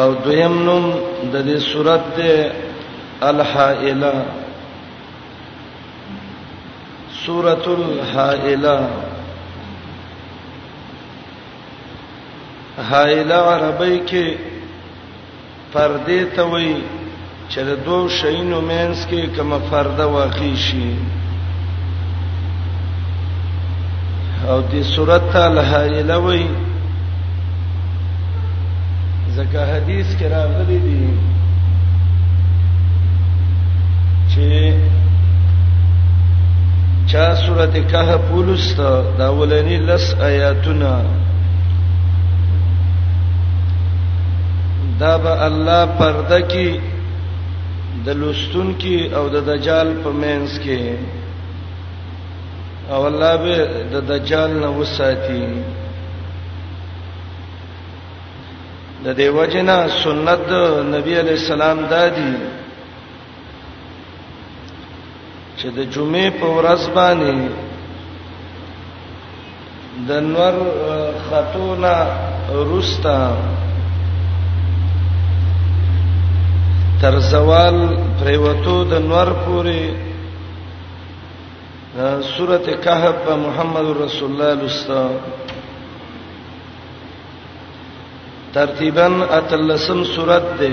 او دویم نوم د دې صورت ته الحائله سورۃ الحائله حائله عربی کې پردې ته وایي چې د دوو شیانو منځ کې کومه پرده واقع شي او دې صورت ته الهایله وایي ځکه حدیث کې راغلي دي چې چا سورته کهف ولست دا ولنی لس آیاتونه دا به الله پرده کی د لستون کی او د دجال په مینس کې او الله به د دجال نه وساتي د دې وجنه سنت نبی علی السلام دادی چې د جمعې په ورځ باندې د نور خاتونا روستا تر زوال پریوتو د نور پوري سورته کهف په محمد رسول الله لستا ترتیبا اتلسم سورته ده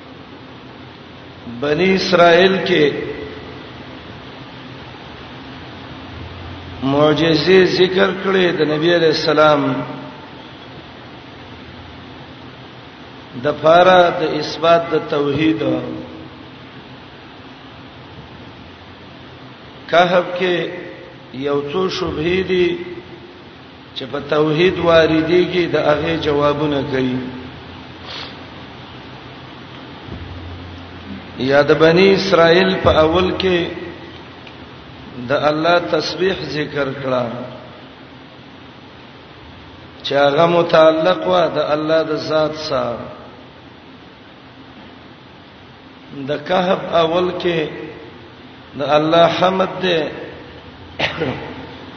بنی اسرائیل کې معجزې ذکر کړې د نبی عليه السلام د فاره د اثبات د توحید کهب کې یو څو شبهې دي چې په توحید واردېږي د هغه جوابونه کوي یا د بنی اسرائیل په اول کې د الله تسبیح ذکر کړه چې هغه متعلق و د الله د ذات سره د کهف اول کې د الله حمد ده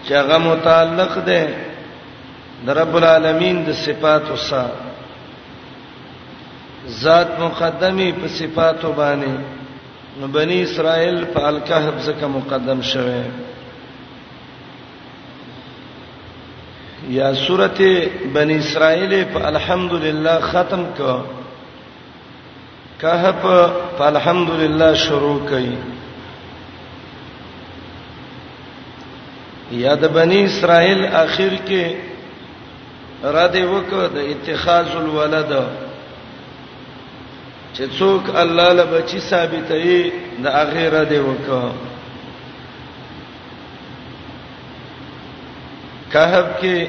چې هغه متعلق ده د رب العالمین د صفاتو سره ذات مقدمه په صفاتو باندې نو بنی اسرائیل په الکهف زکه مقدم شوه یا سورته بنی اسرائیل په الحمدلله ختم کړه کهف الحمدلله شروع کړي یا د بنی اسرائیل اخر کې را دې وکړه د اتخاذ الولد چې څوک الله له بچی ثابتې د اخره دې وکړه کهف کې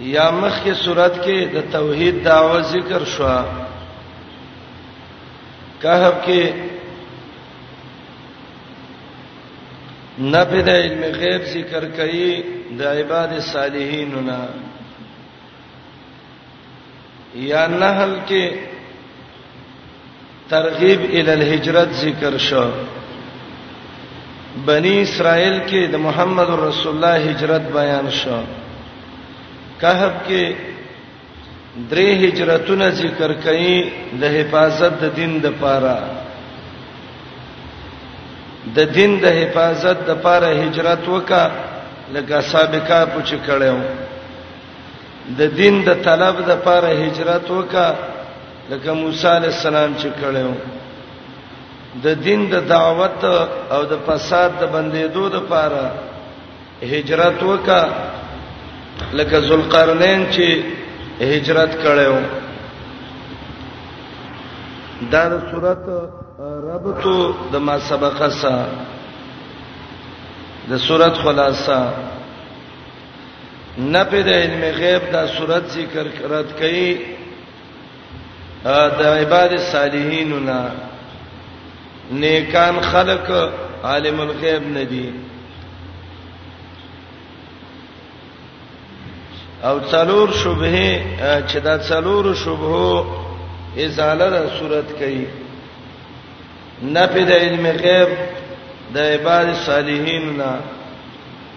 یا مخکې صورت کې د توحید داوا ذکر شو کهب کې نفی د علم غیب ذکر کړي د عباد صالحینو نه یا نحل کې ترغیب ال الهجرت ذکر شو بنی اسرائیل کې د محمد رسول الله هجرت بیان شو کهف کې درې هجرتونه ذکر کړي د حفاظت د دین د پاره د دین د حفاظت د پاره هجرت وکا لکه سابقہ پوچ کړو د دین د طلب د پاره هجرت وکا لکه موسی علی السلام چې کړو د دین د دعوت او د فساد د بندیدو د پاره هجرت وکا لکه ذوالقرنین چې هجرت کړو دا د صورت ربطو د ما سبقه سره د صورت خلاصہ نفی د علم غیب دا صورت ذکر کرت کئ د عباد الصالحین نه نیکان خلق عالم الغیب ندی او څلور شبهه چې دا څلور شبهه ازاله د صورت کوي نفي د علم غیب د عباد صالحین نه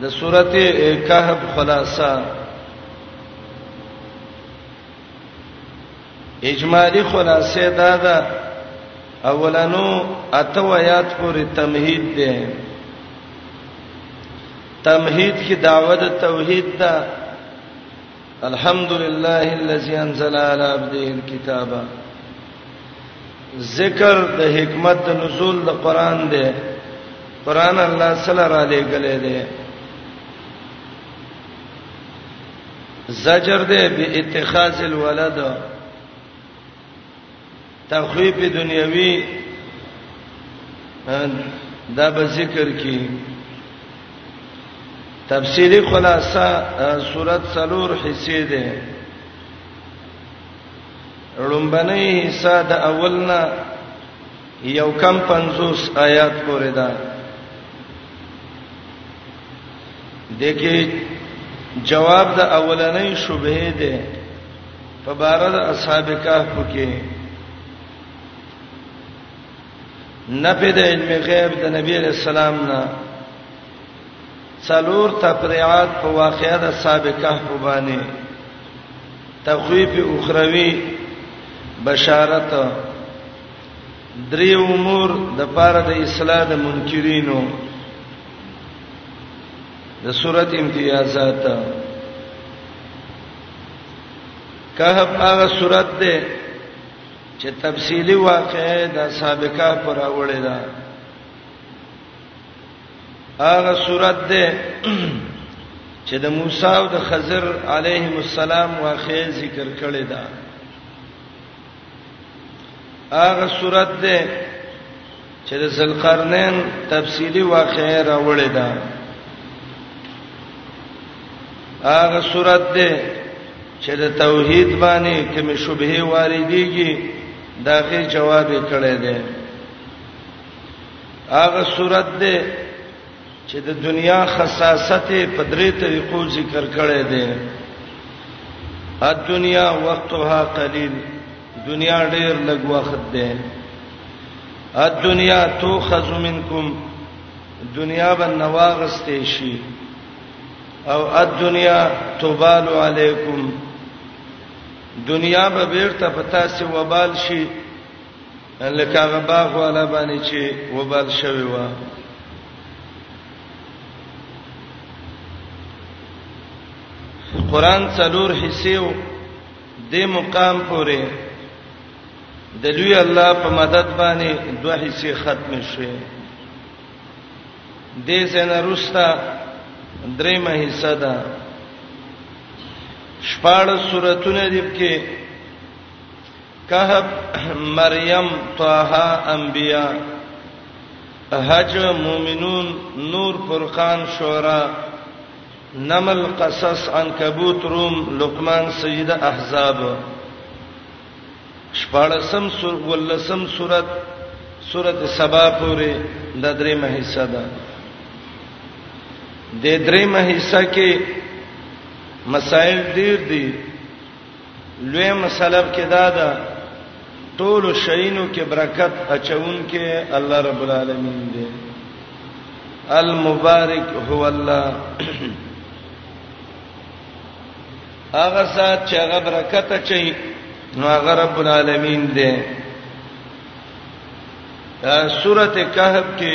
د سورته کهف خلاصہ اجمالی خلاصه دا ده اولانو اتو آیات پورې تمهید ده تمهید کی دعوت توحید ده الحمد لله الذي انزل على عبده الكتاب ذکر د حکمت د نزول د قران دی قران الله صلی الله علیه غلې دی زجر دی به اتخاذ الولد تخویف دنیوي دا به ذکر کی تفسیری خلاصہ سورۃ سلور حصے ده لومبنی حصہ د اولنا یو کم 50 آیات پورې ده دګه جواب د اولنې شوبه ده په بار د اصحاب کهف کې نفي د علم غیب د نبی علیہ السلام نه څلور تفریعات په واقعې د اصحاب کهف باندې تخویف اخروی بشارت درې امور د پاره د اصلاح د منکرینو د صورت امتیازات کهف هغه صورت ده چې تفصیلی واقعې د سابقہ پر اوړې ده هغه صورت ده چې د موسی او د خضر علیهم السلام واقعې ذکر کړې ده هغه صورت ده چې د ذلقرنین تفصیلی واقعې راوړې ده هغه صورت ده چې د توحید باندې کوم شبهه واردېږي داغه جواب کړي ده هغه صورت ده چې د دنیا خصاصت په درې طریقو ذکر کړی دی ا دنیا وقتها قلیل دنیا ډیر لږ وخت دی ا دنیا توخذ منکم دنیا به نواغستې شي او ا دنیا توبال علیکم دنیا به بیرته پتا سی وبال شي لکه هغه باغ والا باندې چې وبال شوی و قران څلور حصے و د مقام پورې د لوی الله په مدد باندې دوه حصے ختم شوه د سن رستا درېمه حصہ ده شپږ سوراتونه دي کې کهف مریم طه انبیاء حج مومنون نور فرقان شورا نمل قصص عنکبوت روم لقمان سجده احزاب شپارسم سور ولسم سورت سورت سبا پورې د درې مهیسه ده د درې مهیسه کې مسائل ډیر دي لوی مسله کې دا ده ټول شینو کې برکت اچون کې الله رب العالمین دی المبارک هو الله هغه ذات چې هغه برکت اچي نو هغه رب العالمین دی سورته کهف کې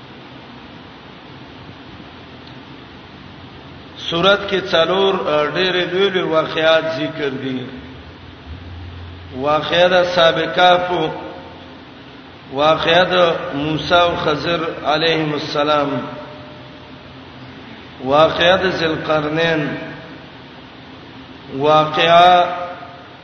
سورت کې څلور ډېر لوی لوی واقعات ذکر دي واقعه د سابقاف واقعه د موسی او خضر علیهم السلام واقعه د ذلقرنین واقعه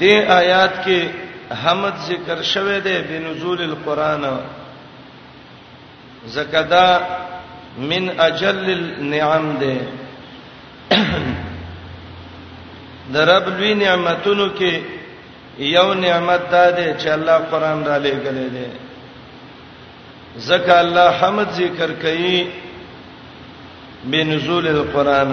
د آیات کې حمد ذکر شوه دی بنزول القرآن زکدا من اجل النعم دی د رب لوی نعمتونو کې یو نعمت دا دی چې الله قرآن را لېږلی دی زکه الله حمد ذکر کوي بنزول القرآن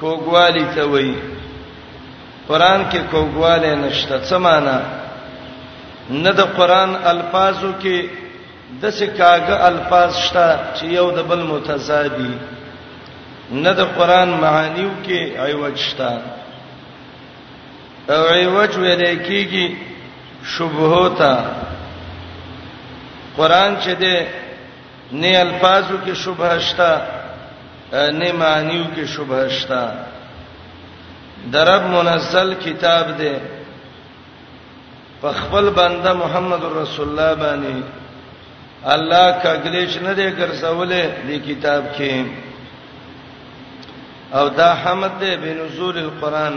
کوګوالی ته وایي قران کې کوګواله نشته څه معنا نه د قران الفاظو کې د څه کاغه الفاظ شته چې یو د بل متضادي نه د قران معانیو کې عیوج شته او عیوج ویل کېږي شبهه تا قران چې ده نه الفاظو کې شبهه شته نه معنیو کې شبهه شتا درب منزل کتاب دی په خپل بنده محمد رسول الله باندې الله کګلیش نه دی ګرځولې دی کتاب کې او دا حمد دی بنزول القرآن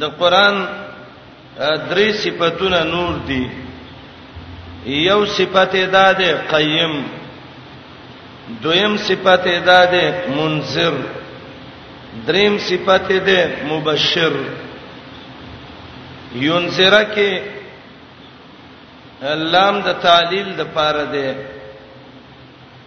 د قران درې صفاتونه نور دي یو صفت ادا ده قیم دویم صفت ادا ده منذر دریم صفت ده مبشر یونذرا کې لام د تعلیل د پاره ده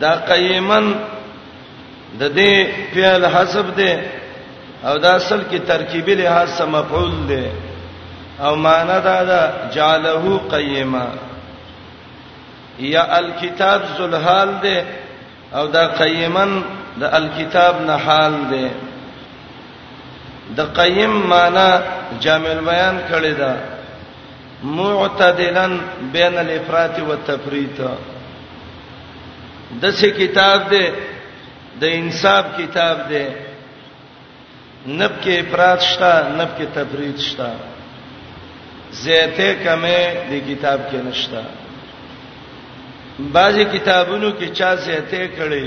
دا قیمن د دې فعل حسب دی او دا اصل کې ترکیبی لحاظ سم مفعول دی او معنا دا ده جعله قیما یا الکتاب ذلحال دی او دا قیمن د الکتاب نه حال دی د قیم معنا جامع البیان کړی دا معتدلا بین الافراط والتفریط د څه کتاب دی د انصاف کتاب دی نب کې افراط شته نب کې تفریط شته زیته کمه د کتاب کې نشته بعضی کتابونو کې چا زیته کړي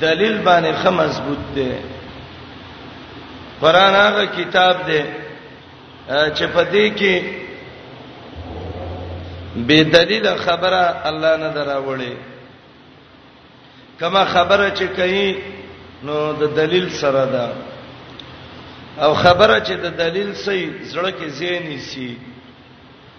دلیل باندې خه مضبوط دی قران هغه کتاب دی چې په دې کې بے دلیل خبره الله نه دراوړي کما خبره چې کوي نو د دلیل سره ده او خبره چې د دلیل سي زړه کې زینی سي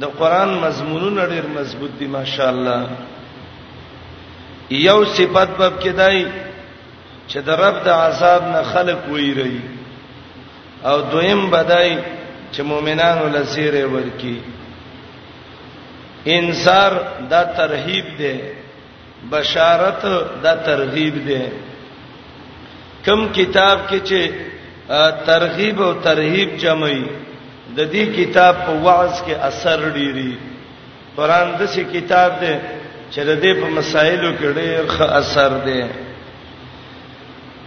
د قران مضمونونه ډیر مضبوط دي ماشاءالله یو صفات باب کې دای چې د رب د عذاب نه خلق ویری او دویم بدای چې مؤمنانو لسیره ورکی انصار دا ترهیب دی بشارت دا ترغیب دی کم کتاب کې چې ترغیب او ترهیب جمعي د دې کتاب په وعظ کې اثر ډیری قران د څه کتاب دی چې د دې په مسایلو کې ډېر ښه اثر دی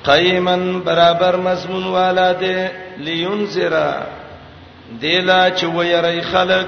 قیما برابر مضمون والا دی لینذرا دیلا چې ويرای خلک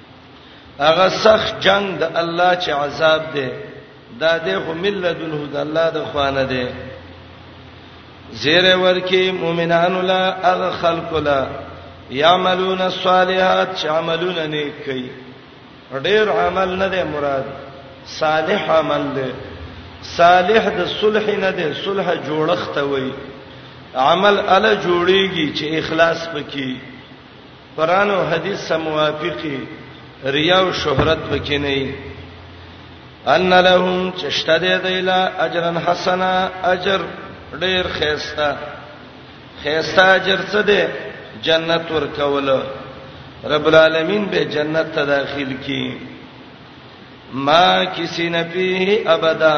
هغه سخت جنگ د الله چې عذاب دی دا د خو ملذن هو د الله د خوانه دی زیر ورکی مؤمنان لا اغه خلق لا یعملون الصالحات چې عملون نیک کوي ډیر عمل نه دی مراد صالح عمل دی صالح د صلح نه دی صلح جوړخته وي عمل اله جوړیږي چې اخلاص پکې قران او حدیث سره موافقي ریا او شهرت پکې نه وي ان لهم چشته دی دیلا اجرن حسنا اجر ډیر خیستا خیستا اجر څه دی جنت ورکول رب العالمین به جنت ته داخل کی ما کسی نبی ابدا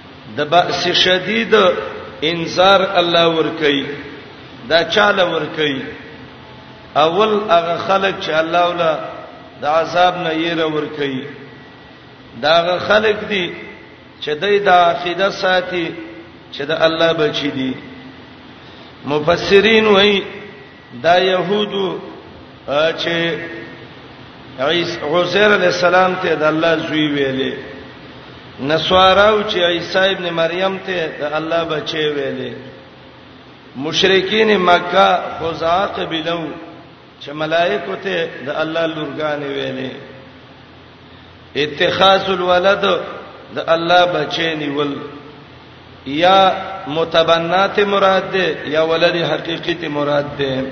د باس شدید انذار الله ور کوي دا چاله ور کوي اول هغه خلک چې الله ولا د عذاب نه یې را ور کوي دا هغه خلک دي چې دای دا عقیده ساتي چې د الله بچی دي مفسرین وایي دا يهودو چې عيسى عزير عليه السلام ته د الله زوی ویلې نسواراو چې عيسى ابن مريم ته د الله بچي ویلې مشرکین مکه خزاع قبيلو چې ملائکه ته د الله لورګان ویلې اتخاذ الولد د الله بچی نیول یا متبنا ته مراد ده یا ولد حقیقی ته مراد ده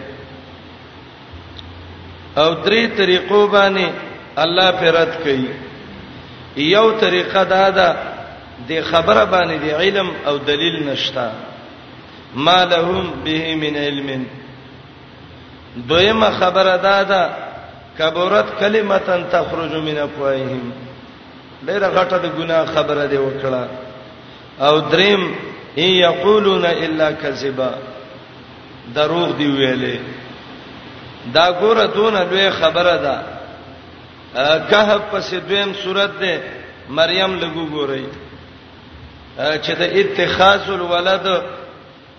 او درې طریقو باندې الله پرد کوي یو طریقه دا ده د خبره باندې د علم او دلیل نشتا ما لهم به من علم دویمه خبره دا ده کبرت کلمتن تخرج من افواههم ډېر غټه د ګناه خبره دی وکړه او دریم ای یقولون الا کذبا دروغ دی ویلې دا ګوره دون لوی خبره ده کهف پس دویم صورت ده مریم لګو ګورئ چې د اتخاذ الولد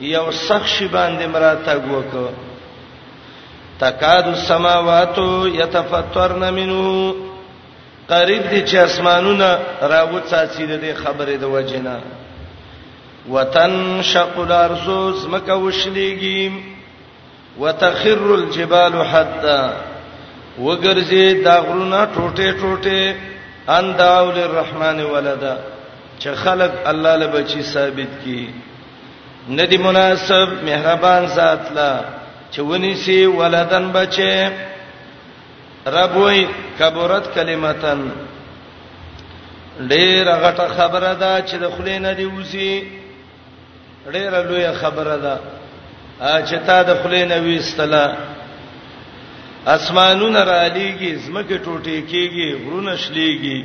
یو سخت شی باندې مراتګ وکړ تکاد السماوات یتفطرن منه قریب دي چې اسمانونه راوڅاڅي د دې خبرې د وجنه وطن شق الارض زمکه وشلېږي وتخر الجبال حتا وګرځي دا غرونه ټوټه ټوټه ان داول الرحمن ولدا چې خلق الله لبچی ثابت کی ندی مناسب مهربان ذات لا چې ونی سی ولدن بچي رب وای کبرت کلمتن ډیر غټه خبره ده چې د خلې نه دی وسی ډیر لوی خبره ده چې تا د خلې نه ویستله اسمانونه را لېږي زمکه ټوټې کېږي غرونه شلېږي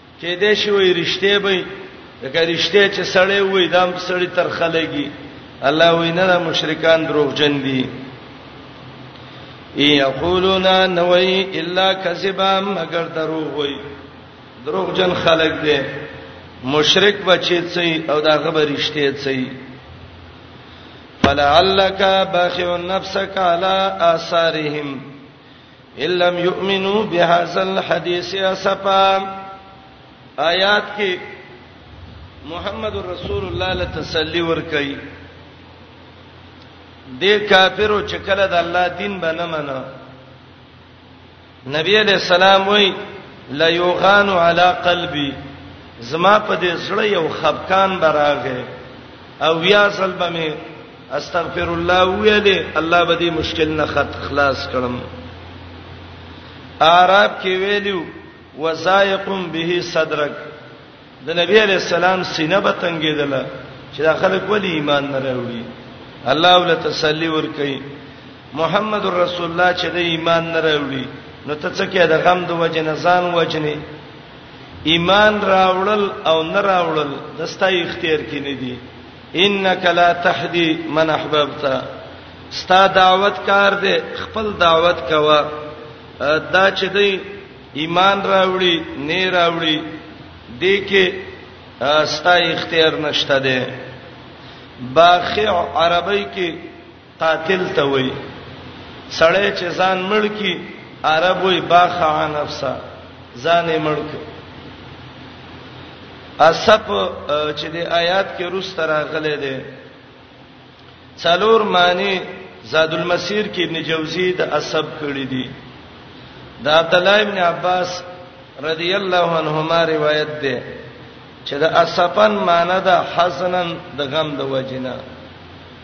کې دې شي وي رښتیا به لکه رښتیا چې سړی وي دا هم سړی ترخه لګي الله وینا دا مشرکان دروغجن دي یقولون نوئی الا کذبا مگر دروغ وي دروغجن خلق دي مشرک بچی څي او دا غبر رښتیا څي فلعلک باخع نفسک علی آثارهم الم یؤمنو بهذا الحديث اسفا آیات کې محمد رسول الله لتسلی ور کوي د کافرو چې کله د الله دین باندې منو نبی علیہ السلام وای لا یوغان علی قلبی زما په دې زړه یو خفقان براغه او یا سلبمه استغفر الله ویلې الله به دې مشکل نه خط خلاص کړم عرب کې ویلو وزایقم به صدرک د نبی علی السلام سینه به تنګیدله چې دا خلک ولی ایمان نه راوړي الله ول تسلی ور کوي محمد رسول الله چې د ایمان نه راوړي نو ته څه کې د غم د وجه نه ځان وجنې ایمان راوړل او نه راوړل دستا اختیار کې نه دي انک لا تهدی من احببت ستا دعوت کار دې خپل دعوت کوا دا چې دی ایمان راوړي نه راوړي دې کې ستا اختیار نشته ده باخع عربی کې قاتل ته وای سړی چې ځان مړ کی عرب وای باخ عن نفسه ځان یې مړ کی اسف چې د آیات کې روس تر غلې ده څلور معنی زاد المسیر کې ابن جوزی د اسب کړی دی د عبد الله ابن عباس رضی الله عنهما روایت ده چې د اسفن معنی د حزنن د غم د وجنه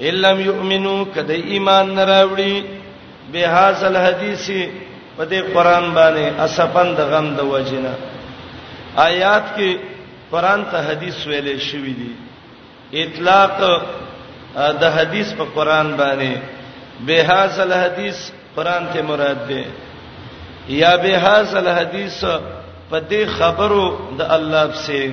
الا یؤمنو کده ایمان نه راوړي به حاصل حدیث په دې قران باندې اسفن د غم د وجنه آیات کې قران ته حدیث ویلې شوې دي اطلاق د حدیث په قران باندې به حاصل حدیث قران ته مراد ده یا به حاصل حدیث په دې خبرو د الله په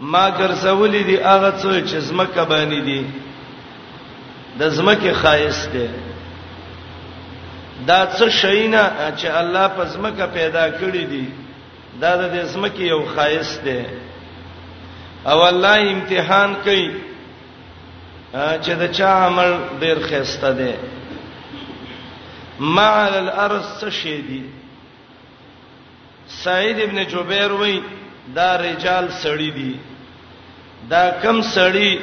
ما ګرځولې دي هغه څه چې زمکه باندې دي د زمکه خایس ده دا څه شینا چې الله په زمکه پیدا کړی دي دا د زمکه یو خایس ده او الله امتحان کوي چې د چا عمل ډیر خسته ده ما علی الارض څه شی دي سعید ابن جبیر وای دا رجال سړی دی دا کم سړی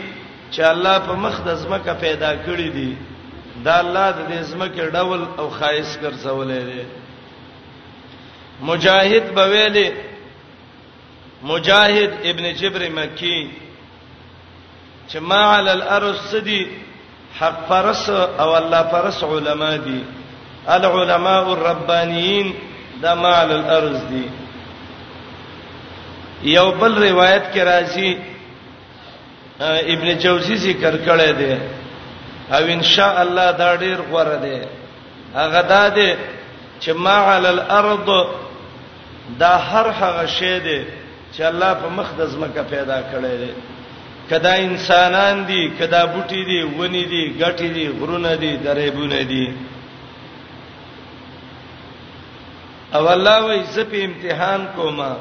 چې الله په مخ د زمکه پیدا کړی دی دا الله د دې زمکه ډول او خایس ګرځولې دی مجاهد بویلې مجاهد ابن جبر مکی چې ما علی الارض سدي حق پرس او الله پرس علما دي العلماء الربانيين دا ما علی الارض دي یو بل روایت کې راځي ابن جوزی ذکر کړی دی او ان شاء الله دا ډیر غوړه دی هغه دا دی چې ما علی الارض دا هر هغه شی دی چې الله په مخ د زمکه پیدا کړی دی کدا انسانان دي کدا بوټي دي ونی دي غټي دي غرونه دي درېبونه دي او الله وې زپې امتحان کوما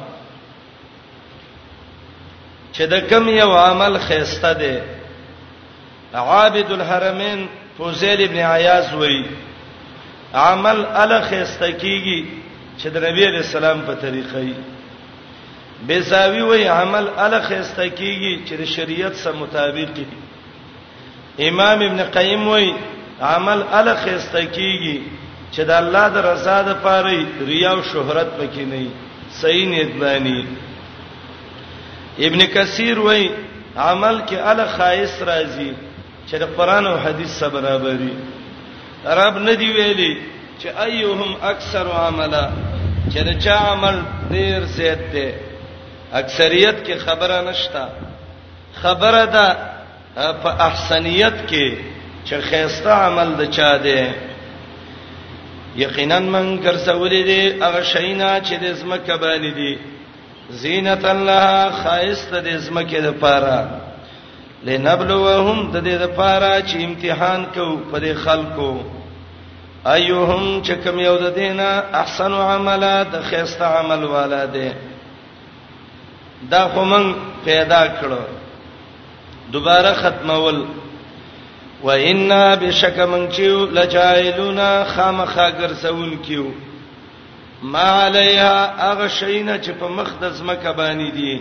چې د کم یو عمل خيسته دي عابد الحرمین فوزیل ابن عیاض وې عمل ال خيسته کیږي چې د نبی رسول الله په طریقې بیزاوی وای عمل ال خسته کیږي چې د شریعت سره مطابق دي امام ابن قیم وای عمل ال خسته کیږي چې د الله د رضا د پاره ریا او شهرت پکې نه وي صحیح نیت باندې ابن کثیر وای عمل کې ال خایس راځي چې د قران او حدیث سره برابرۍ رب نه دی ویلي چې ايهم اکثر عملا چې د چا عمل ډیر زیات دی اکثریت کې خبره نشتا خبره ده په احسنیت کې چې خیسته عمل د چا دی یقینا من ګرځولې دي هغه شینا چې د زمکه باندې دي زینت الله خایست د زمکه لپاره لنبلوهم د دې لپاره چې امتحان کو پر خلکو ايهم چې کوم یو د دینه احسن عملا د خيسته عمل والا دی دا همن پیدا کړو دوباره ختمول و ان بشک من چیو لجائلونا خامخا ګرځون کیو ما علیها اغشینا چې په مخ د زمکه باندې دي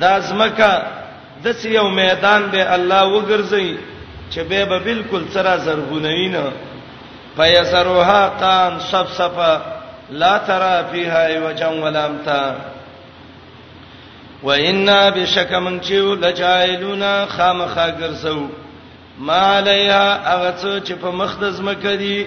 دا زمکه د څه یو میدان به الله وګرځي چې به به بالکل سره زرغونوي نه فیسرها قان صف صفا لا ترى فيها وجن ولا امتا وإنا بشک من چې لجائلونا خامخا ګرځو ما عليها اغه چې په مخدز مکه دي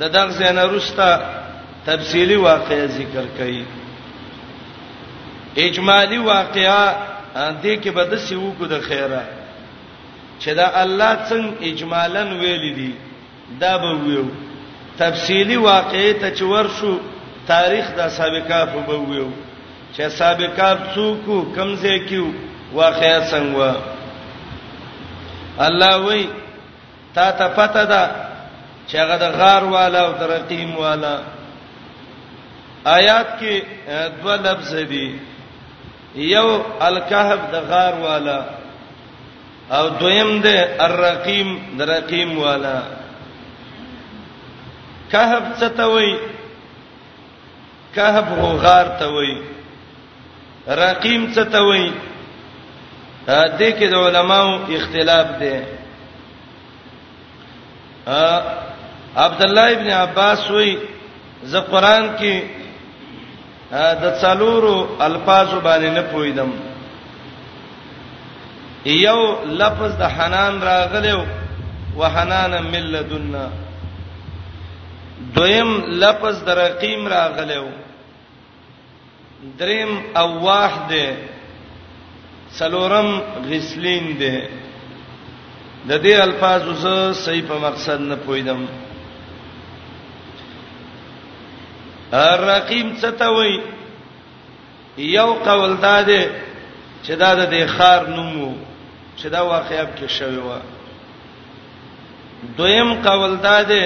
د دغ زین رستا تفصیلی واقعې ذکر کړي اجمالی واقعا دې کې به د سیو کو د خیره چې دا الله څنګه اجمالا ویل دي دا به ویو تفصیلی واقعې ته چور شو تاریخ دا سابقہ په به ویو چې سابقہ څوک کمزې کیو واقعا څنګه الله وی تا ته پته ده چې هغه د غار والا او ترقیم والا آیات کې دوه لفظ دي یو الکهف د غار والا او دویم د الرقیم د رقیم والا کهف څه ته وای کهف هو غار ته وای رقیم څه ته وایي دې کې د علماو اختلاف دی عبد الله ابن عباس وایي ز قران کې د څلورو الفاظ باندې نه پویدم یو لفظ د حنان راغلو وحنانا من لدنا دویم لفظ د رقیم راغلو دریم اواح دی څلورم غسلین دی د دې الفاظو زه صحیح په مقصد نه پویدم الرقیم څه ته وای یو قول دا دی چې دا د خار نوم وو چې دا واقعیا کې شوی و دویم قول دا دی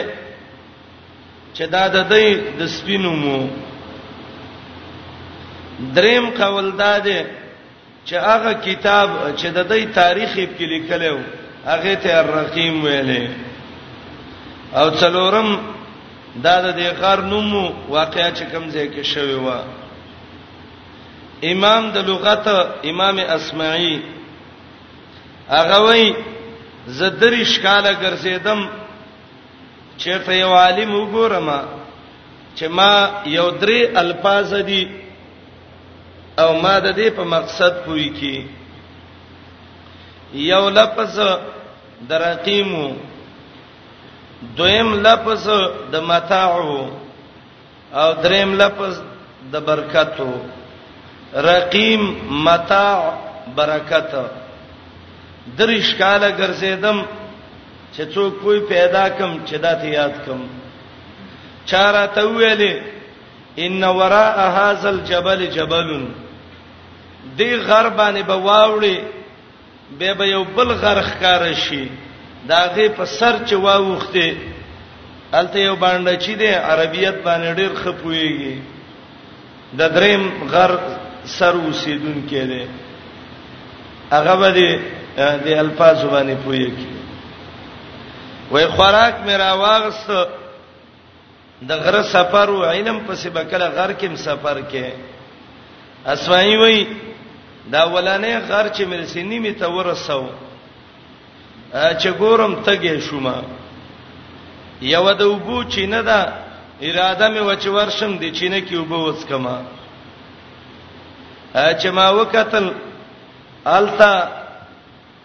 چې دا د دې د سپینو مو دریم قول دا دی چې هغه کتاب چې د دې تاریخ په لیکلو هغه ته الرقیم ویلې او څلورم دا د دې غار نوم واقعیا چې کوم ځای کې شوی و امام د لغت امام اسمعي هغه وای زدري شکاله ګرځیدم چیرته یو عالم وګورم چې ما یو درې الفاظ دي او ما د دې په مقصد پوي کی یو لفظ درقیمو دویم لفظ د متاعو او دریم لفظ د برکتو رقیم متاع برکت درش کاله ګرځیدم چې څوک کوی پیدا کم چې دا ته یاد کم چاره ته ویلې ان وراء هاذ الجبل جبل دی غربانه بواوړي به به یو بل غر ښکار شي داغه په سر چې واوخته الته یو باندې چې د عربیت باندې ډیر خپويږي د دریم غر سر اوسیدون کې دی هغه باندې د الفاظ باندې پويږي وای خوراک میرا واغست د غره سفر او علم په سبا کله غر کې سفر کې اسوایی وای دا ولانه غر چې مې سینې می ته ورسو چې ګورم تګې شوم یو د وبو چې نه دا اراده مې وچ ورشم د چینه کې وبو وڅ کما چې ما وکتل التا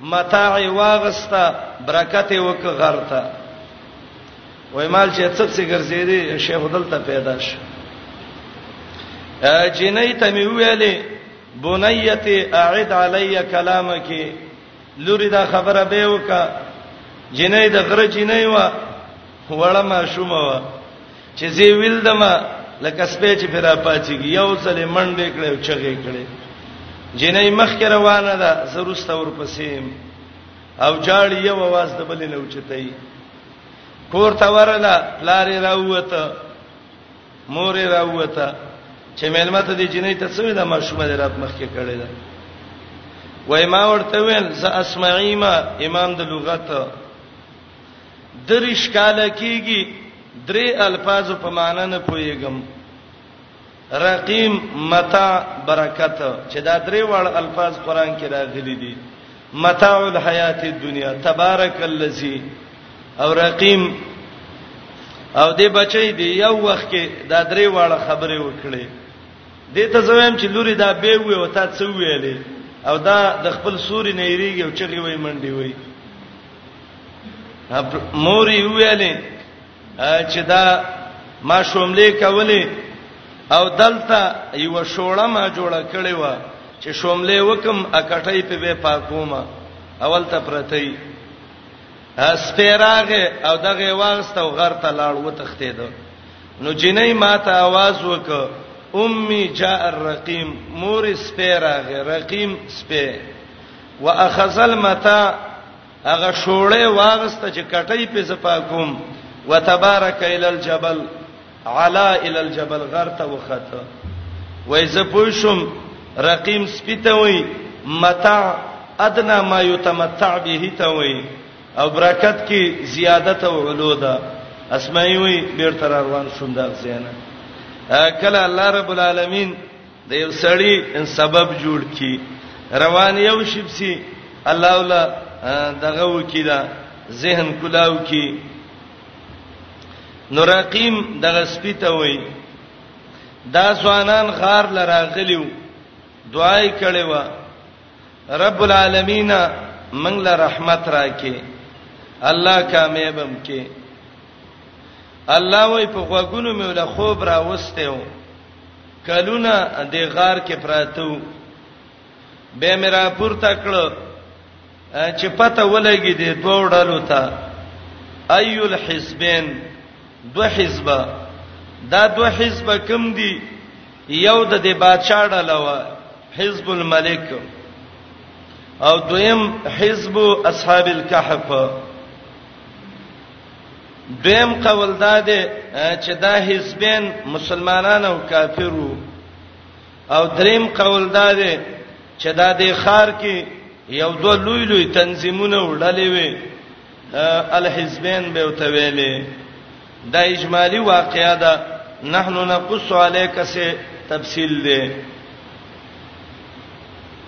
متاع واغستا برکت وک غرتا وای مال چې څه څه ګرځېدي شیخ دلته پیدا شو جنې ته مې ویلې بنیته اعد علی کلامک لوري دا خبره به وکا جنې د غره جنې وا وړه ما شومه چې زی ویلدم لکه سپې چې پر راپاتېږي یو ځلې منډې کړې او چغې کړې جنې مخ کې روانه ده زروسته ورپسې او جاړ یو आवाज د بلې نه اوچتای کور ته ورله لارې راوته مورې راوته چې مېلمه ته دې جنې ته څوې د ماشومه دې رات مخ کې کړې ده وای ما ورته ویل ز اسمعیما امام د لغت دریش کاله کیږي درې الفاظو په معنی نه پوهیږم رقیم متاع برکت چې دا درې وړ الفاظ قران کې راغلي دي متاع الحیات الدنیا تبارک الذی او رقیم او دې بچی دی یو وخت کې دا درې وړ خبره وکړي دې ته زویم چې لوري دا به وي او تا څه ویلې او دا د خپل سوري نه یریږي او چغي وای منډي وای موري ویلې چې دا ما شوملې کولې او دلته یو شوړه ما جوړه کړې و چې شوملې وکم اکټې په به پاکوما اول ته پرتې اسپیراغه او دغه واغست او غر ته لاړ و تختید نو جنې ماته आवाज وک امي جاء الرقيم مور اسپیراغه رقيم سپه واخذ المتا هغه شوړې واغست چې کټې په زپاکوم وتبارک ال الجبل علا ال الجبل غرته وخته وای زه پوښوم رقیم سپیته وای متاع ادنا ما یتمتع به ته وای او برکت کې زیادت او علو ده اسمعي وای ډیر تر روان شوم دا زیانه کله الله رب العالمین د یو سړی سبب جوړ کی روان یو شپسی الله ولا دغه وکی دا ذهن کلاو کی نو رقیم دغه سپیته وای دا سوانان خار لراغلیو دعای کړي وا رب العالمین من له رحمت راکې الله کامیابم کې الله وای په غوګونو مې ول خوب را وستهو کلونه د غار کې پراتو به مې را پورته کړ چې پته ولګي د دوه ډلو ته ايو الحزبين دوه حزبه دا دوه حزبه کم دي یو د دې بادشاہ ډله و حزب الملک او دویم حزب اصحاب الكهف دویم قول دا دی چې دا حزبین مسلمانان او کافرو او دریم قول دا دی چې دا د خار کې یو دوه لوی لوی تنظیمونه وړلې وي الحزبین به وتویلې دا اجمالی واقعیا ده نحنو نقص علیک سے تفصیل دی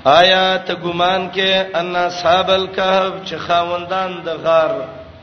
آیا ته ګمان کې ان اصحاب الكهف چې خاوندان د غار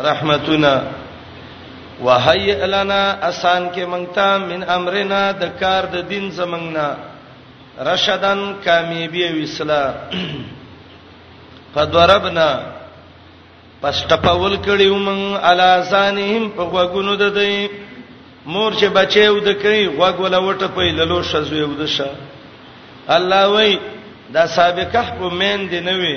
رحمتنا وهيئ لنا اسان کې مونږه من امرنا د کار د دین زمنګنا رشدن کامیابی او اصلاح فضربنا پس ټپول کړي ومن علا زانهم په غوګونو د دی مور چې بچیو د کوي غوګ ولا وټه په لالو شزو یو د شه الله وای دا سابقه په مین دی نه وي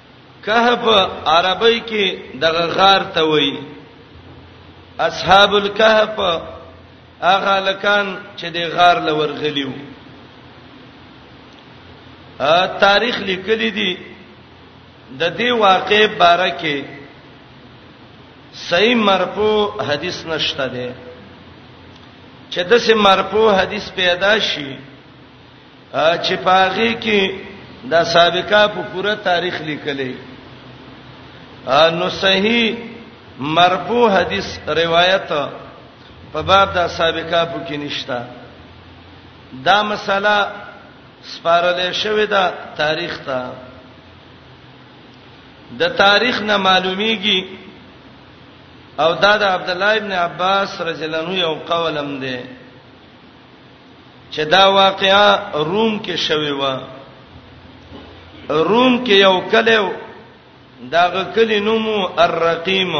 کهف عربی کې دغه غار ته وایي اصحاب الکهف هغه لکان چې د غار لور غلیو ا تاریخ لیکلی دی د دې واقعې باره کې صحیح مرفوع حدیث نشته دی چې د سه مرفوع حدیث پیدا شي چې پاغي کې دا سابقه په پوره تاریخ لیکلې نو صحیح مرفوع حدیث روایت په باب دا سابقه په کې نشتا دا مسله سپارلې شوې ده تاریخ ته د تاریخ نه معلومیږي او دا د عبد الله ابن عباس رضی الله عنه یو قولم دی چې دا واقعا روم کې شوی و روم کې یو کلی و داغه کلی نوم الرقیم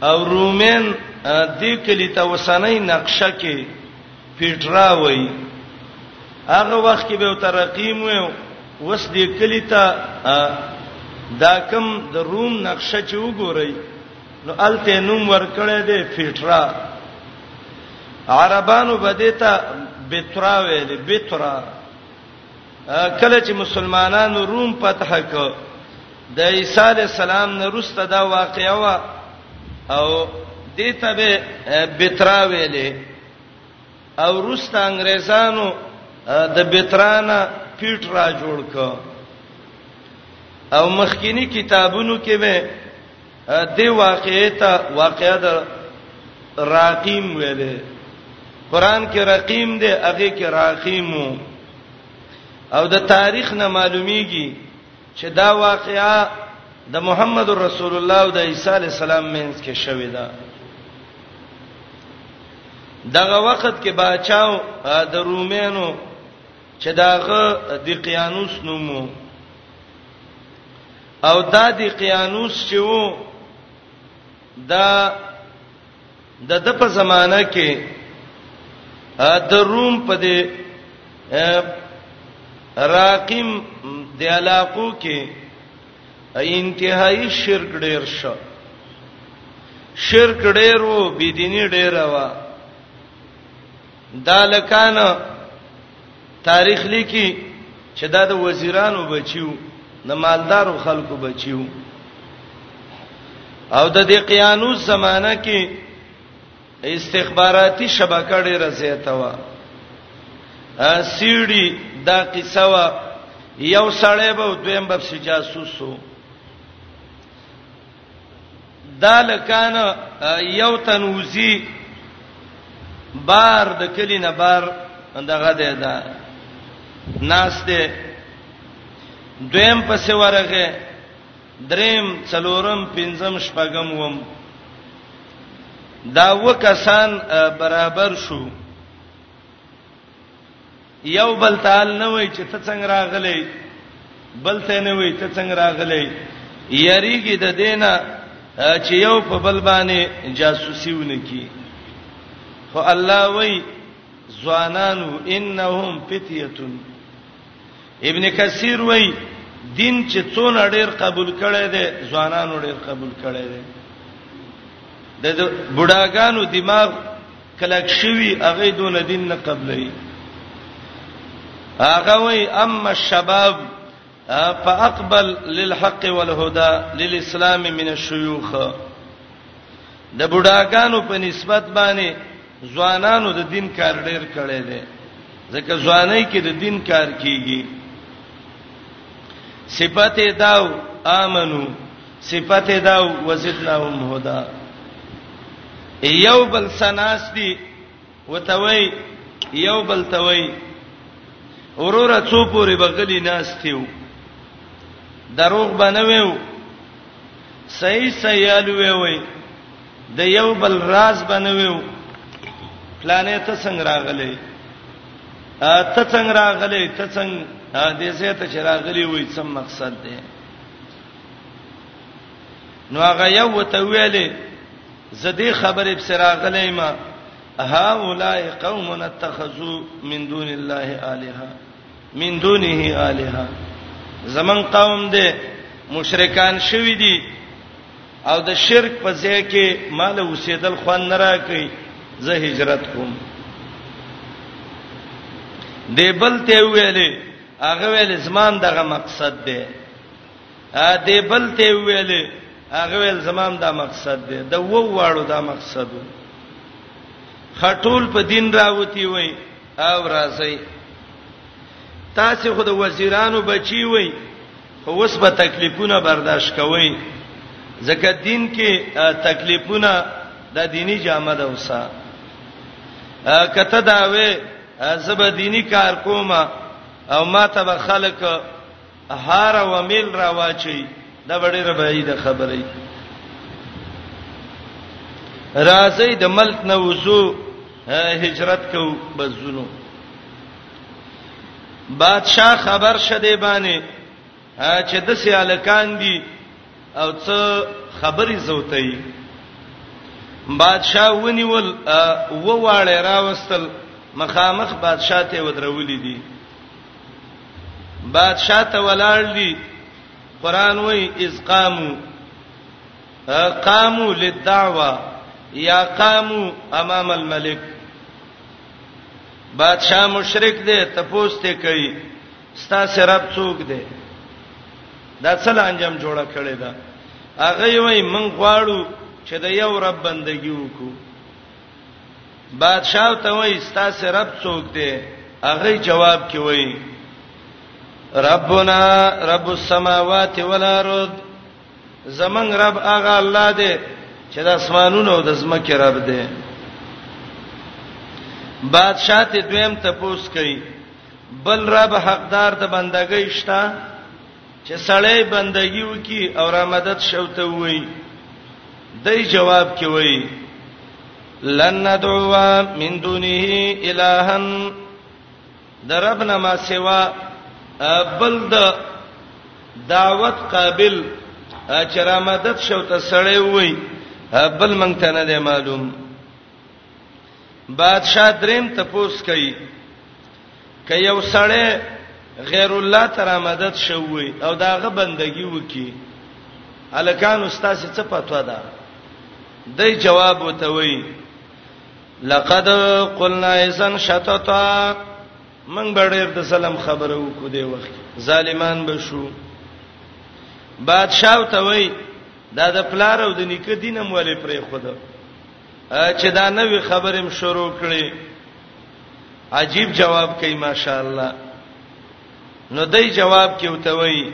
او رومن دې کلی ته وسنۍ نقشه کې پیټرا وای هغه وخت کې به تر رقیم و وس دې کلی ته دا کم د روم نقشه چې وګورئ نو الته نوم ورکړی دی فیټرا عربانو بدیتا بترا ویل بترا کله چې مسلمانانو روم فتح کړ د عیسی علی السلام نه روسته دا واقعا وا او دیته به بترا ویلې او روسته انګريزانو د بترانا پیټ را جوړ ک او مخکینی کتابونو کې به دی واقعې ته واقعې د راقیم ویلې قران کې رقیم دی هغه کې راقیمو او د تاریخ نه معلومیږي چې دا واقعا د محمد رسول الله او د عیسی علی السلام مینس کې شوې ده دغه وخت کې بچاو د رومینو چې داغه د قیانوس نومو او دا دی قیانوس چې وو دا د د په زمانہ کې د روم په دې راقم د علاقو کې انتهایی شرک ډیر شو شرک ډیر وو بيدینی ډیر وو دا لکان تاریخ لیکي چې دا د وزیرانو بچیو د مالدارو خلکو بچیو او د دې قیانوس زمانہ کې استخباراتي شبکه ډیره زیاته و سیړي دا قصه و یو سړی به دویم به سجاسوسو دا لکان یو تنوزی بار د کلی نه بار دغه ده دا ناشته دویم پس ورغه دریم څلورم پنځم شپږم وم دا وکسان برابر شو یو بل تعال نه وای چې ته څنګه راغلې بل ته نه وای ته څنګه راغلې یریږي د دینه چې یو په بل باندې جاسوسي ونکي خو الله وای ځوانانو انهم فتیتون ابن کثیر وای دین چې څونه ډیر قبول کړي دي ځوانانو ډیر قبول کړي دي د بډاګانو دماغ کلک شوی هغه دون دین نه قبلې هغه وای اما الشباب فاقبل للحق والهدى للاسلام من الشيوخ د بډاګانو په نسبت باندې ځوانانو د دین کار ډیر کړي دي ځکه ځواني کې د دین کار کیږي صفته داو امنو صفت دا وزدناهم هدا یو بل سناس دی وتوي یو بل توي وروره څو پورې بغلی ناس تیو دروغ بنویو صحیح سیال وی وی د یو بل راز بنویو پلانې ته څنګه راغلې ته څنګه راغلې ته څنګه دې زه ته چې راغلې وې څه مقصد دی نو هغه یو ته ویلې زدي خبرې په سراغلې ما ها اولای قوم اتخذو من دون الله الها من دونه الها زمون قوم دې مشرکان شوی دي او د شرک په ځای کې مال وسیدل خوان نه راکې زه هجرت کوم دی بل ته ویلې هغه ویلې زمان دغه مقصد دی ا دې بل ته ویلې هغه ول زمام دا مقصد دی د وو واړو دا مقصد وو خټول په دین راوتی وای او راځي تاسو خو د وزیرانو بچی وای خو اوس به تکلیفونه برداشت کوئ ځکه دین کې تکلیفونه د دینی جامه ده وسه کته دا وې زب دینی کار کومه او ما ته به خلک هار او میل را واچي دا وړي ربعي د خبرې راځي د ملک نه وزو هجرت کو بزونو بادشاہ خبر شده باندې چې د سیالکان دي او څه خبري زوتای بادشاہ ونیول و واړه راوستل مخامخ بادشاہ ته ودرولې دي بادشاہ ته ولاړ دي قران وای اذ قامو قامو للدعوه یا قامو امام الملک بادشاہ مشرک دی تپوسته کوي ستا سرب څوک دی دا څه انجام جوړه کړی دا هغه وای من غواړو چې د یو رب بندگی وکړو بادشاہ ته وای ستاسو رب څوک دی هغه جواب کې وای ربنا رب السماوات والارض زمون رب هغه الله دی چې د اسمانونو او د زمکه رب دی بادشاہ ته دویم تپوس کوي بل رب حقدار د بندګۍ شته چې سړی بندگی وکي او را مدد شوته وي دای جواب کې وي لن ندعوا من دونه الها دربنا ما سوا بل د دعوت قابل چې را مدد شوته سړی وي بل مونږ ته نه دی معلوم بادشاہ دریم تپوس کوي که یو سړی غیر الله تر مدد شوی او داغه بندگی وکي الکان استاد څه پتو ده دای جواب وته وی لقد قلنا اذن شتتا من بډیر د سلام خبره وکړو دی وخت ظالمان به شو بادشاہ ته وی دا د پلار او د نیکه دینم ولې پرې خود چې دا نوې خبرې هم شروع کړي عجیب جواب کوي ماشاءالله نو دای جواب کې وتوي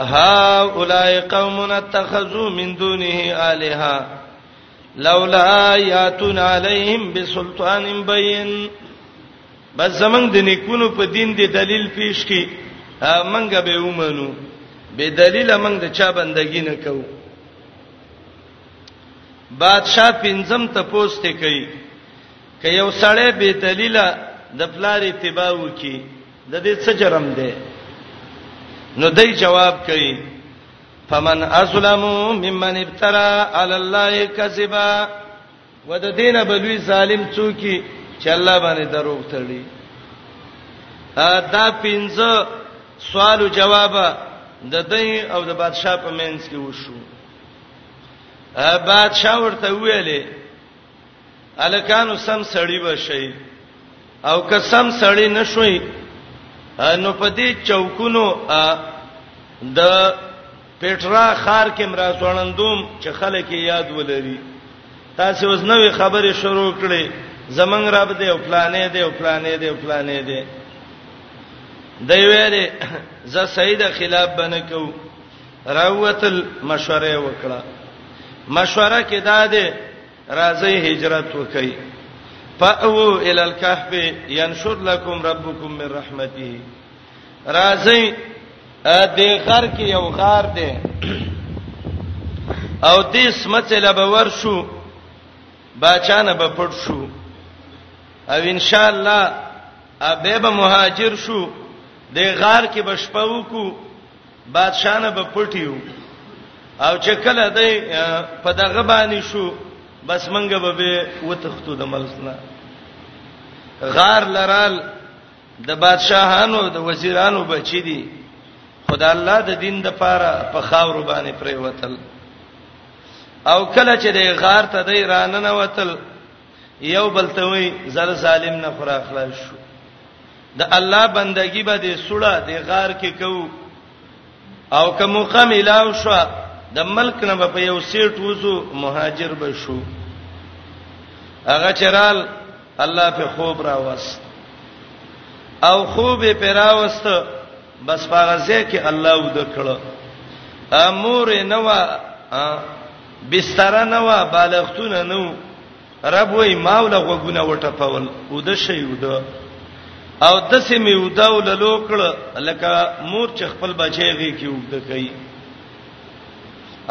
ها اولای قوم اتخذوا من دونه الها لولا یاتون علیهم بسلطان بین بس زمنګ د نیکونو په دین دی دلیل پیش کی منګه به ومنو به دلیل منګ د چا بندگی نه کوو بادشاہ پنځم ته پوسټ کوي ک یو سړی به دلیل د پلار اتباع وکي د دې څه جرم دی نو دای جواب کوي فمن ازلم ممن ابترا علی الله کذبا ود دین بلوی ظالم څوکي چې الله باندې دروغ تړي دا پنځه سوال او جواب د دای او د بادشاہ په منځ کې وشو بادشاہ ورته ویلې الکانو سم سړی وشي او که سم سړی نشوي نو په دې چوکونو د پټرا خار کې مراتوړندوم چې خلک یاد ولري تاسو اوس نوې خبرې شروع کړې زمنګ رب دې او پلانې دې او پلانې دې او پلانې دې دی ویلې زه سید خلاف بنه کوم راووتل مشوره یې وکړه. مشوره کې دا ده راځئ هجرت وکړئ. فاوو الی الکهف ینشر لکم ربکم من رحمته. راځئ د غر کې یو غار دی او دې سمته لبور شو بچانه به پټ شو او ان شاء الله ابه به مهاجر شو د غار کې بشپو کو بادشاہ نه به پټیو او چې کله دی په دغه باندې شو بس منګه به به وتختو د ملسنا غار لرال د بادشاهانو د وزیرانو بچی دي خدای الله د دین د پاره په خاور باندې پرې وتل او کله چې د غار ته د ایران نه وتل یو بل ته وی زر ظالم نه خورا خلاص شو د الله بندگی به د سړه د غار کې کو او که موقع ملاو شو د ملک نه په یو سیټ وځو مهاجر به شو هغه چرال الله په خوب را وست او خوب په را وست بس پاغه ځکه الله ود کړو امور نو بستر نه و بالښتونه نو رب وای ماوله غوګونه وټپول او د شی ود او د سیمه وداو لوکړ لکه مور چې خپل بچی غي کې وګد کوي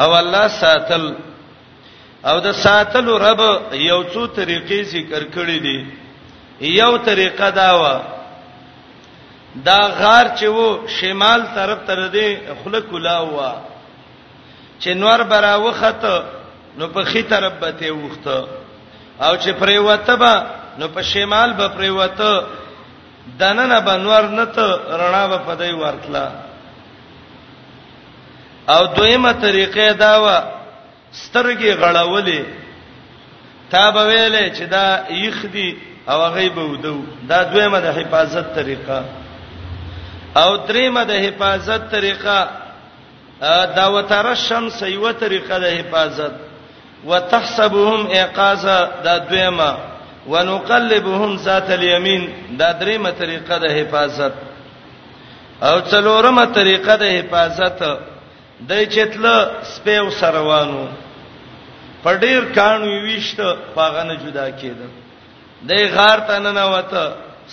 او الله ساتل او د ساتل رب یو څو طریقې ذکر کړې دي یو طریقه دا و دا غار چې وو شمال طرف تر دې خلک لا و چې نور برا وخت نو په خي طرف به ته وخت او چې پرې وته به نو په شمال به پرې وته دننه به نور نه ته رڼا به پدای ورتلا او دویمه طریقې دا و سترګې غړولې تا به ویلې چې دا یخ دی او هغه به ودو دا دویمه د حفاظت طریقه او دریمه د حفاظت طریقه دا وتر الشمس یو طریقه د حفاظت وتحسبهم ايقاظا دا دویمه ونقلبهم ذات اليمين دا دریمه طریقه د حفاظت او څلورمه طریقه د حفاظت د چتل سپیو سروانو په ډیر کانو ویشت پاغه نه جدا کېده د غار ته نه وته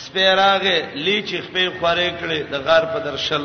سپیراغه لیچ خپې خورې کړې د غار په درشل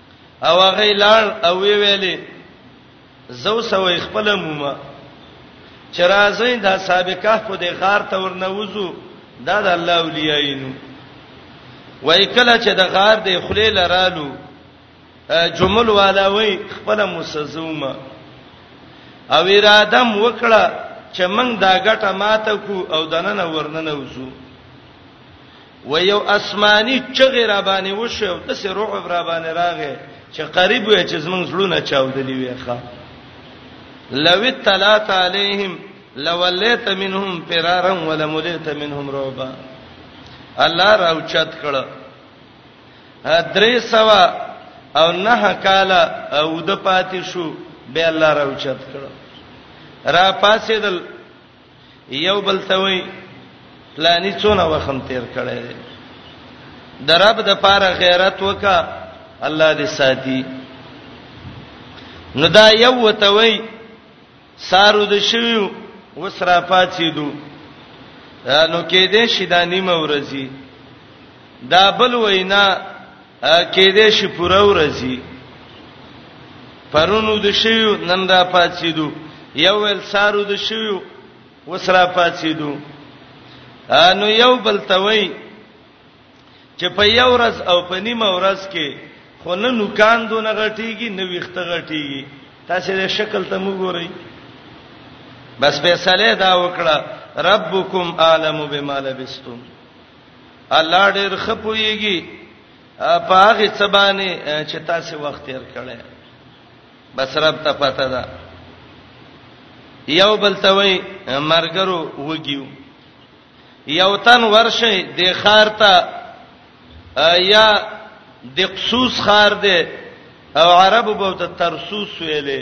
او هغه لړ او وی ویلې زو سوې خپل موما چې راځي دا سابقه په دې غار ته ورنوزو دا د الله اولیاینو وای کله چې د غار د خلی لرالو جمل والا وای خپل مسزومه او اراده وکړه چې موږ دا ګټه ماته کو او دنه ورننه وځو و یو اسماني چغې را باندې وشو او داسې رعب را باندې راغې چې قریب وې چې زمونږ زړونه چاودلې وې ښا لو تلات علیهم لولیت منهم فرارا ولملیت منهم رعبا الله راوچت کړه درې سوا او نه کاله او د پاتې شو به الله راوچت کړه را پاسېدل یو بل ته وای پلاني څونه وخم تیر کړی دی د رب د پاره غیرت وکا الله دې ساتي نو دا یو وته وای سارو د شویو وسرا پاتیدو نو کې دې شیدانی مورزي دا بل وینا کې دې شي پوره ورځي پرونو د شیو نن را پاتېدو یو ول سارو د شیو وسرا پاتېدو انو یو بل توي چې په یو ورځ او په نیمه ورځ کې خو نه نوکان دونه غټيږي نه ویخته غټيږي تاسو د شکل ته وګورئ بس فیصله دا وکړه ربکم عالم بما لبستم الله ډېر خپويږي په هغه څه باندې چې تاسو وخت تیر کړی بس رب ته پته ده یو بل ته وای مرګرو وګیو یو تن ورشه د خار ته یا د قصوص خار دی او عربو به ته ترسوس ویلې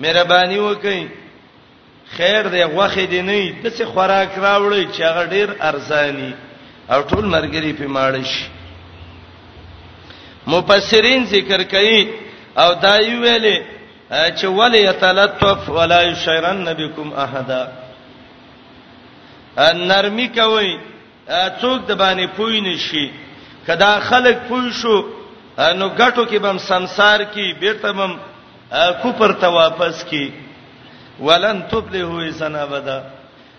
مهرباني وکړئ خیر دی غوخه دی نه د څه خوراک راوړی چې هغه ډیر ارزانی او ټول مرګری په ماړش مفسرین ذکر کوي او دا یو ویلې چې ولی یتلطف ولا یشرن بكم احد نرمی کوي څوک د باندې پوی نشي کدا خلک پوی شو نو ګټو کې بم سمسار کې بیرته بم کفر ته واپس کی ولن تفلحوا اذا ابدا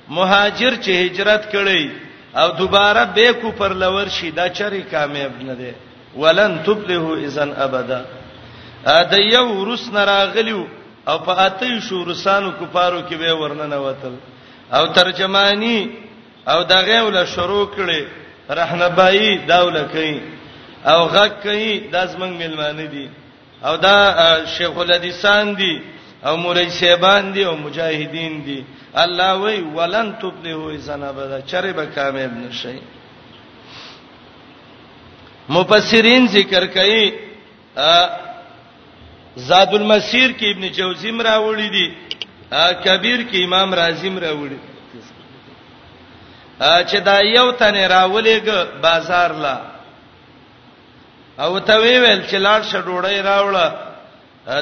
مهاجر چې هجرت کړي او دوباره به کفر لور شي دا چری کامیاب نه دی ولن تفلحوا اذا ابدا دا یو ورس نه راغلیو او په اته شو رسانو کفارو کې به ورننه وتل او ترجمانی او دغه ول شروع کړي رحنبای داوله کوي او غک کوي داسمن ملمانه دي او دا شیخ الحدیثان دي او مولای شیبان دي او مجاهدین دي الله وی ولن تبلهو اذن ابدا چرې به کامیاب نشي مفسرین ذکر کوي زاد المسیر کې ابن جوزی مراوړي دي کبیر کې امام رازی مراوړي چې دا یو تنه راولېګ بازار لا او ته ویل چې لاړ شه ډوړی راوړه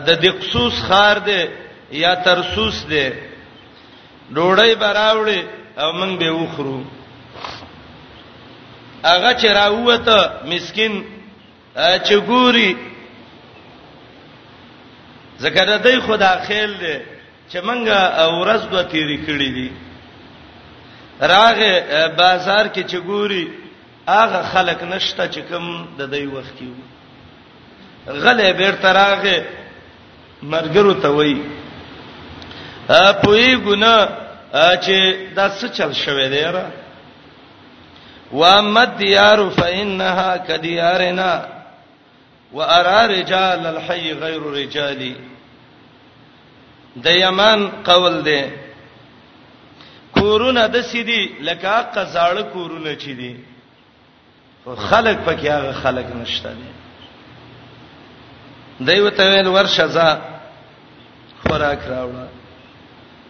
د دقسوس خار دی یا ترسوس دی ډوړی براوړي او موږ به وخورو هغه چې راوته مسكين چې ګوري زکه د دې خدا خیل دی چې منګه ورځ دوه تیری کړی دي راغه بازار کې چې ګوري هغه خلک نشته چې کوم د دوی وخت کې غلې بیرته راغې مرګرو ته وای ا پوی ګنا چې دا څه چل شوې دی را وامد دیار فانها کدیارنا وارا رجال الحي غير رجالي د یمن قول دی کورونه د سیدی لکه قزاړه کورونه چي دي خلک پکې هغه خلک نشته دي دایو ته ویل ورشه ځه خوراک راوړه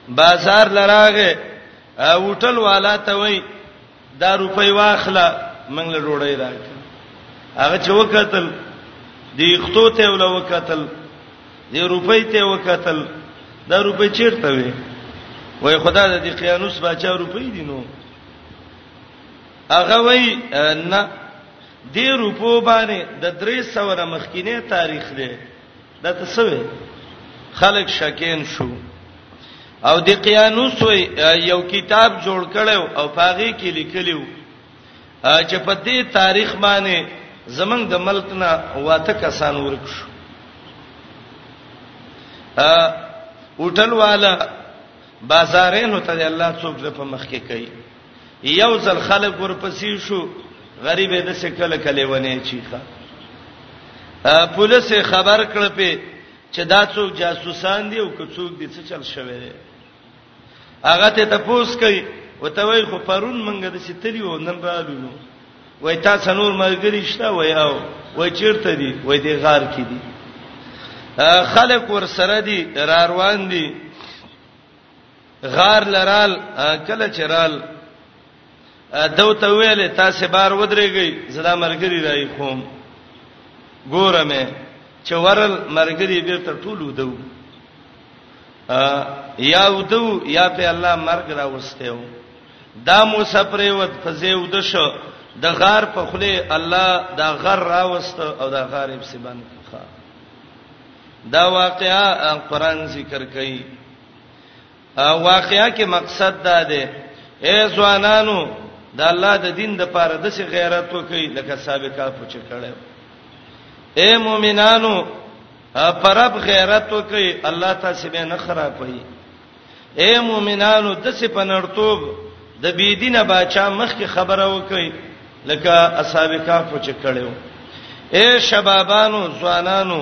بازار لراغه هوټل والا ته وای دا روپۍ واخله موږ له ډوړی راکړه هغه چې وکتل د یختو ته ول وکتل د روپۍ ته وکتل دا روپۍ چیرته وي وای خدا د دې قیانوس بچا روپۍ دي نو هغه وای نه دې روپو باندې د 300 مخکینه تاریخ دی دا ته څه وې خلک شکین شو او د قیانوس یو کتاب جوړ کړو او پاغي کې لیکلیو چې په دې تاریخ باندې زمنګ د ملک نه واته کسان ورک شو ا وټل والا بازارینو ته الله څوک په مخ کې کوي یو ځل خلک ورپسې شو غریب یې د سکل کله ونی چیخه پولیس خبر کړ په چې دا څوک جاسوسان دي او که څوک دي څه چل شوی دی هغه ته تپوس کوي وته وای خو پرون منګه د ستلی و نن رالو نو وای تاسو نور ملګری شته وای او وای چیرته دي وای دی غار کې دي خلک ور سره دي را روان دي غار لرال کله چرال دو ته ویل تاسو بار ودرېږئ زړه مرګري راي کوم ګورمه چې ورل مرګري بیرته ټول ودو یا ودو یا په الله مرګ را وستیو دا مو سپریوت فزې ود شو د غار په خله الله دا غر را وست او دا غار په سبن کړه دا واقعا قران ذکر کوي واقعیا کې مقصد دا دی اے ځوانانو د الله د دین د پاره د څه غیرت وکړي لکه سابقه پوچ کړي اے مؤمنانو پرب غیرت وکړي الله تاسو به نه خرابوي اے مؤمنانو د څه پنړتوب د بی دینه بچا مخ کې خبره وکړي لکه اصحاب کهف چې کړو اے شبابانو ځوانانو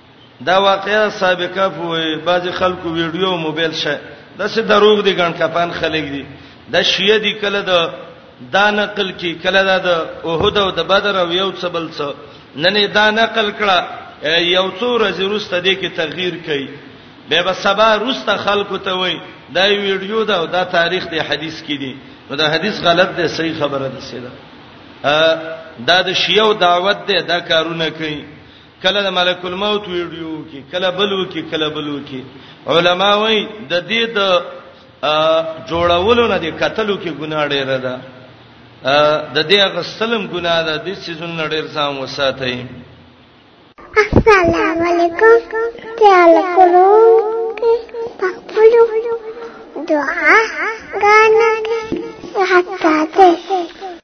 دا واقعا سابقه فوی بعض خلکو ویډیو موبایل شه دا څه دروغ دي ګڼ کپان خلک دي دا شیعه دي کله دا دا نقل کی کله دا د اوهد او د بدر او یو څه بل څه نن دا نقل کړه یو څو ورځې روسته دې کې تغییر کړي به به سبا روسته خلکو ته وای دا ویډیو دا او دا تاریخ دی حدیث کې دي نو دا حدیث غلط دی صحیح خبره ده سیده دا د شیعو دعوت ده دا کارونه کوي کله د ملک الموت ویډیو کې کله بلو کې کله بلو کې علما وایي د دې د جوړولو نه د قتلو کې ګناه ډیره ده د دې غسلم ګناه ده د سيزون ډیر ځان وساتئ السلام علیکم تعال کولو پخپلو دعا غانا حتا ته